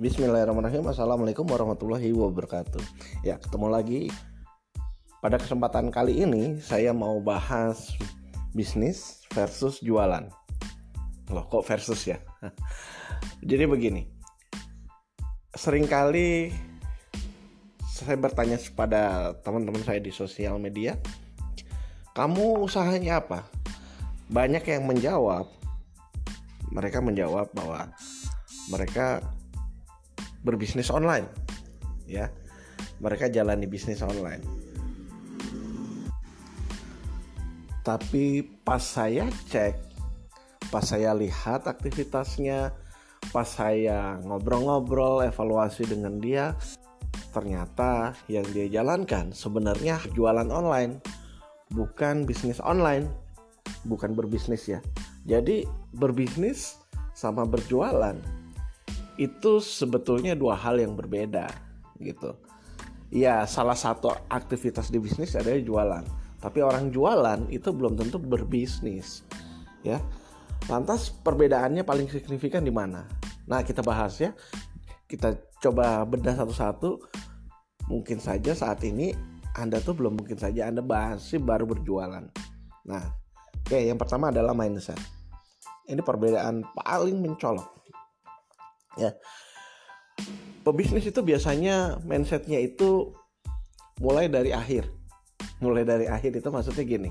Bismillahirrahmanirrahim. Assalamualaikum warahmatullahi wabarakatuh. Ya ketemu lagi. Pada kesempatan kali ini Saya mau bahas Bisnis versus jualan. Loh kok versus ya? Jadi begini. Seringkali Saya bertanya kepada teman-teman saya di sosial media Kamu usahanya apa? Banyak yang menjawab Mereka menjawab bahwa mereka berbisnis online ya. Mereka jalani bisnis online. Tapi pas saya cek pas saya lihat aktivitasnya pas saya ngobrol-ngobrol evaluasi dengan dia ternyata yang dia jalankan sebenarnya jualan online bukan bisnis online bukan berbisnis ya. Jadi berbisnis sama berjualan itu sebetulnya dua hal yang berbeda gitu. Ya salah satu aktivitas di bisnis adalah jualan. Tapi orang jualan itu belum tentu berbisnis, ya. Lantas perbedaannya paling signifikan di mana? Nah kita bahas ya. Kita coba bedah satu-satu. Mungkin saja saat ini Anda tuh belum mungkin saja Anda masih baru berjualan. Nah, oke yang pertama adalah mindset. Ini perbedaan paling mencolok ya. Pebisnis itu biasanya mindsetnya itu mulai dari akhir. Mulai dari akhir itu maksudnya gini.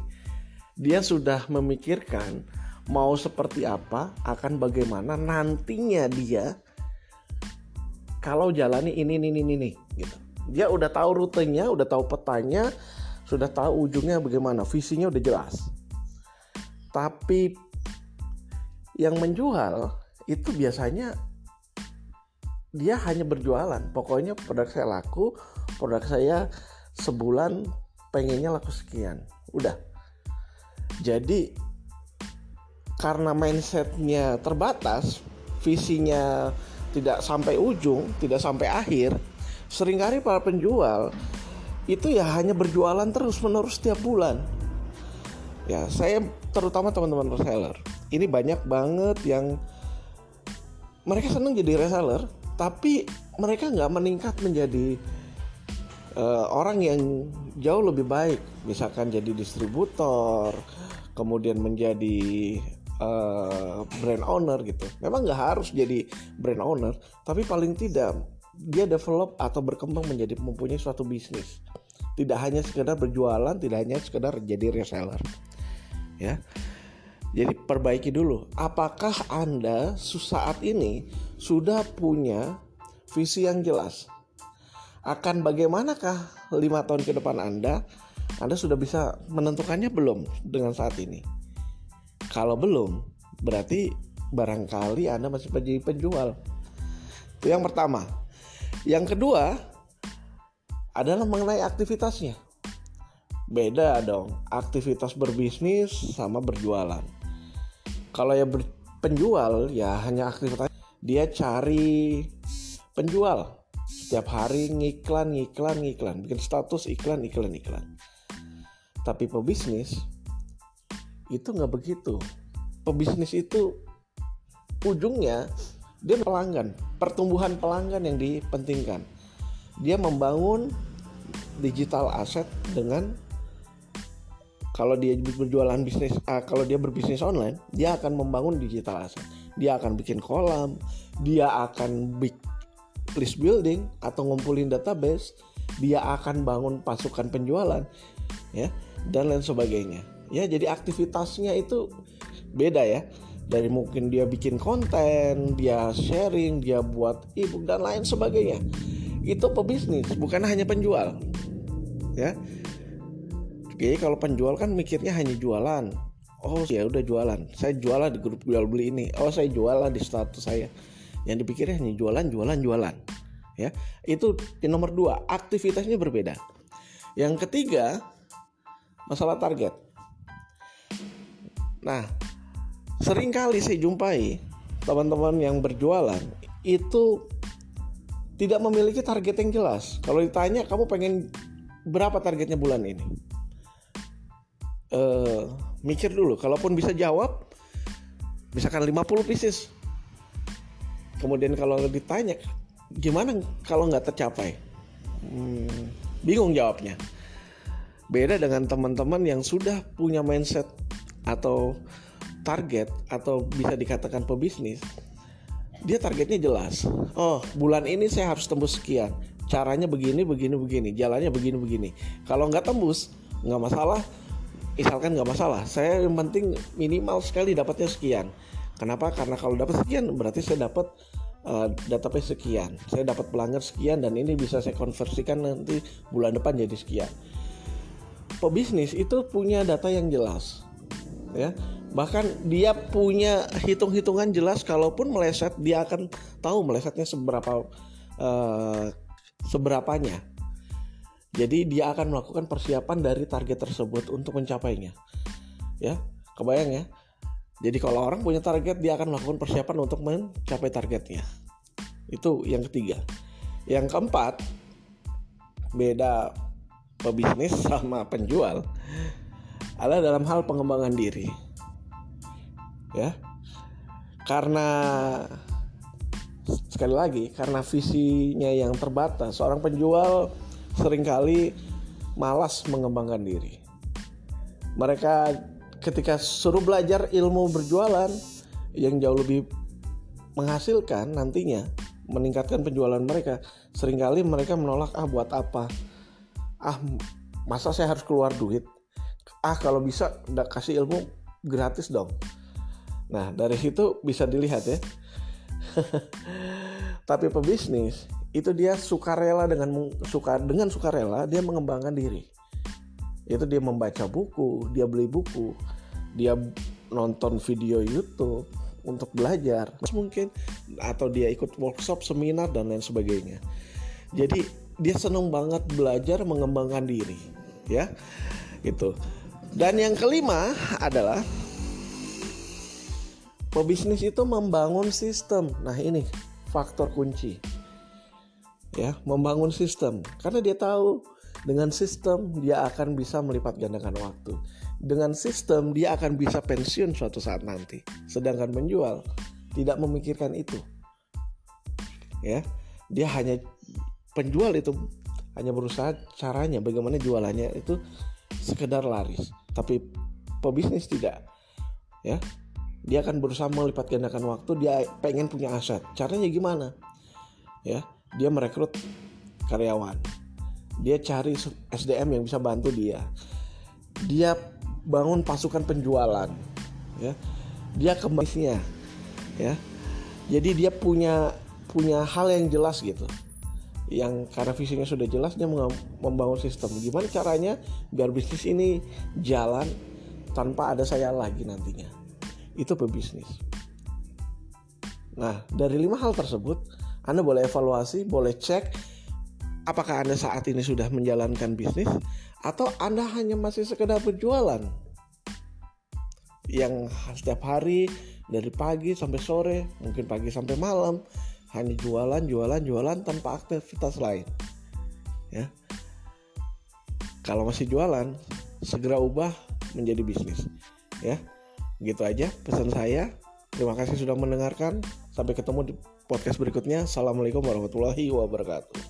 Dia sudah memikirkan mau seperti apa akan bagaimana nantinya dia kalau jalani ini ini ini ini gitu. Dia udah tahu rutenya udah tahu petanya sudah tahu ujungnya bagaimana visinya udah jelas. Tapi yang menjual itu biasanya dia hanya berjualan. Pokoknya produk saya laku produk saya sebulan pengennya laku sekian. Udah. Jadi karena mindsetnya terbatas visinya tidak sampai ujung tidak sampai akhir sering kali para penjual itu ya hanya berjualan terus menerus setiap bulan. Ya saya terutama teman-teman reseller ini banyak banget yang mereka senang jadi reseller tapi mereka nggak meningkat menjadi uh, orang yang jauh lebih baik. Misalkan jadi distributor kemudian menjadi uh, brand owner gitu. Memang nggak harus jadi brand owner tapi paling tidak dia develop atau berkembang menjadi mempunyai suatu bisnis. Tidak hanya sekedar berjualan tidak hanya sekedar jadi reseller ya jadi perbaiki dulu, apakah Anda saat ini sudah punya visi yang jelas? Akan bagaimanakah lima tahun ke depan Anda? Anda sudah bisa menentukannya belum dengan saat ini? Kalau belum, berarti barangkali Anda masih menjadi penjual. Itu yang pertama. Yang kedua adalah mengenai aktivitasnya. Beda dong, aktivitas berbisnis sama berjualan kalau yang penjual ya hanya aktivitas. Dia cari penjual. Setiap hari ngiklan ngiklan ngiklan. Bikin status iklan iklan iklan. Tapi pebisnis itu nggak begitu. Pebisnis itu ujungnya dia pelanggan pertumbuhan pelanggan yang dipentingkan. Dia membangun digital asset dengan kalau dia berjualan bisnis uh, kalau dia berbisnis online dia akan membangun digital asset. Dia akan bikin kolam dia akan bikin list building atau ngumpulin database dia akan bangun pasukan penjualan ya dan lain sebagainya. Ya jadi aktivitasnya itu beda ya. Dari mungkin dia bikin konten dia sharing dia buat ebook dan lain sebagainya. Itu pebisnis bukan hanya penjual ya jadi kalau penjual kan mikirnya hanya jualan. Oh ya udah jualan. Saya jualan di grup jual beli ini. Oh saya jualan di status saya. Yang dipikirnya hanya jualan, jualan, jualan. Ya itu di nomor dua aktivitasnya berbeda. Yang ketiga masalah target. Nah sering kali saya jumpai teman-teman yang berjualan itu tidak memiliki target yang jelas. Kalau ditanya kamu pengen berapa targetnya bulan ini? Uh, mikir dulu kalaupun bisa jawab misalkan 50 pieces. Kemudian kalau ditanya gimana kalau nggak tercapai? Hmm, bingung jawabnya. Beda dengan teman-teman yang sudah punya mindset atau target atau bisa dikatakan pebisnis dia targetnya jelas. Oh bulan ini saya harus tembus sekian. Caranya begini begini begini. Jalannya begini begini. Kalau nggak tembus nggak masalah misalkan nggak masalah saya yang penting minimal sekali dapatnya sekian. Kenapa? Karena kalau dapat sekian berarti saya dapat uh, database sekian. Saya dapat pelanggan sekian dan ini bisa saya konversikan nanti bulan depan jadi sekian. Pebisnis itu punya data yang jelas ya. Bahkan dia punya hitung-hitungan jelas kalaupun meleset dia akan tahu melesetnya seberapa uh, seberapanya jadi dia akan melakukan persiapan dari target tersebut untuk mencapainya ya kebayang ya jadi kalau orang punya target dia akan melakukan persiapan untuk mencapai targetnya itu yang ketiga yang keempat beda pebisnis sama penjual adalah dalam hal pengembangan diri. Ya. Karena sekali lagi karena visinya yang terbatas, seorang penjual sering kali malas mengembangkan diri. Mereka ketika suruh belajar ilmu berjualan yang jauh lebih menghasilkan nantinya meningkatkan penjualan mereka sering kali mereka menolak ah buat apa? Ah masa saya harus keluar duit? Ah kalau bisa udah kasih ilmu gratis dong. Nah dari situ bisa dilihat ya. Tapi pebisnis itu dia sukarela dengan suka dengan sukarela dia mengembangkan diri. Itu dia membaca buku dia beli buku dia nonton video YouTube untuk belajar. Mungkin atau dia ikut workshop seminar dan lain sebagainya. Jadi dia seneng banget belajar mengembangkan diri ya. Gitu. Dan yang kelima adalah pebisnis itu membangun sistem. Nah ini faktor kunci ya membangun sistem. Karena dia tahu dengan sistem dia akan bisa melipat gandakan waktu. Dengan sistem dia akan bisa pensiun suatu saat nanti. Sedangkan menjual tidak memikirkan itu. Ya dia hanya penjual itu hanya berusaha caranya bagaimana jualannya itu sekedar laris. Tapi pebisnis tidak. Ya dia akan berusaha melipat gandakan waktu dia pengen punya aset. Caranya gimana? Ya dia merekrut karyawan. Dia cari SDM yang bisa bantu dia. Dia bangun pasukan penjualan ya. Dia kembalinya ya. Jadi dia punya punya hal yang jelas gitu. Yang karena visinya sudah jelas dia membangun sistem. Gimana caranya biar bisnis ini jalan tanpa ada saya lagi nantinya? Itu pebisnis. Nah dari lima hal tersebut anda boleh evaluasi boleh cek apakah anda saat ini sudah menjalankan bisnis atau anda hanya masih sekedar berjualan. Yang setiap hari dari pagi sampai sore mungkin pagi sampai malam hanya jualan jualan jualan tanpa aktivitas lain ya. Kalau masih jualan segera ubah menjadi bisnis ya. Gitu aja pesan saya. Terima kasih sudah mendengarkan. Sampai ketemu di podcast berikutnya. Assalamualaikum warahmatullahi wabarakatuh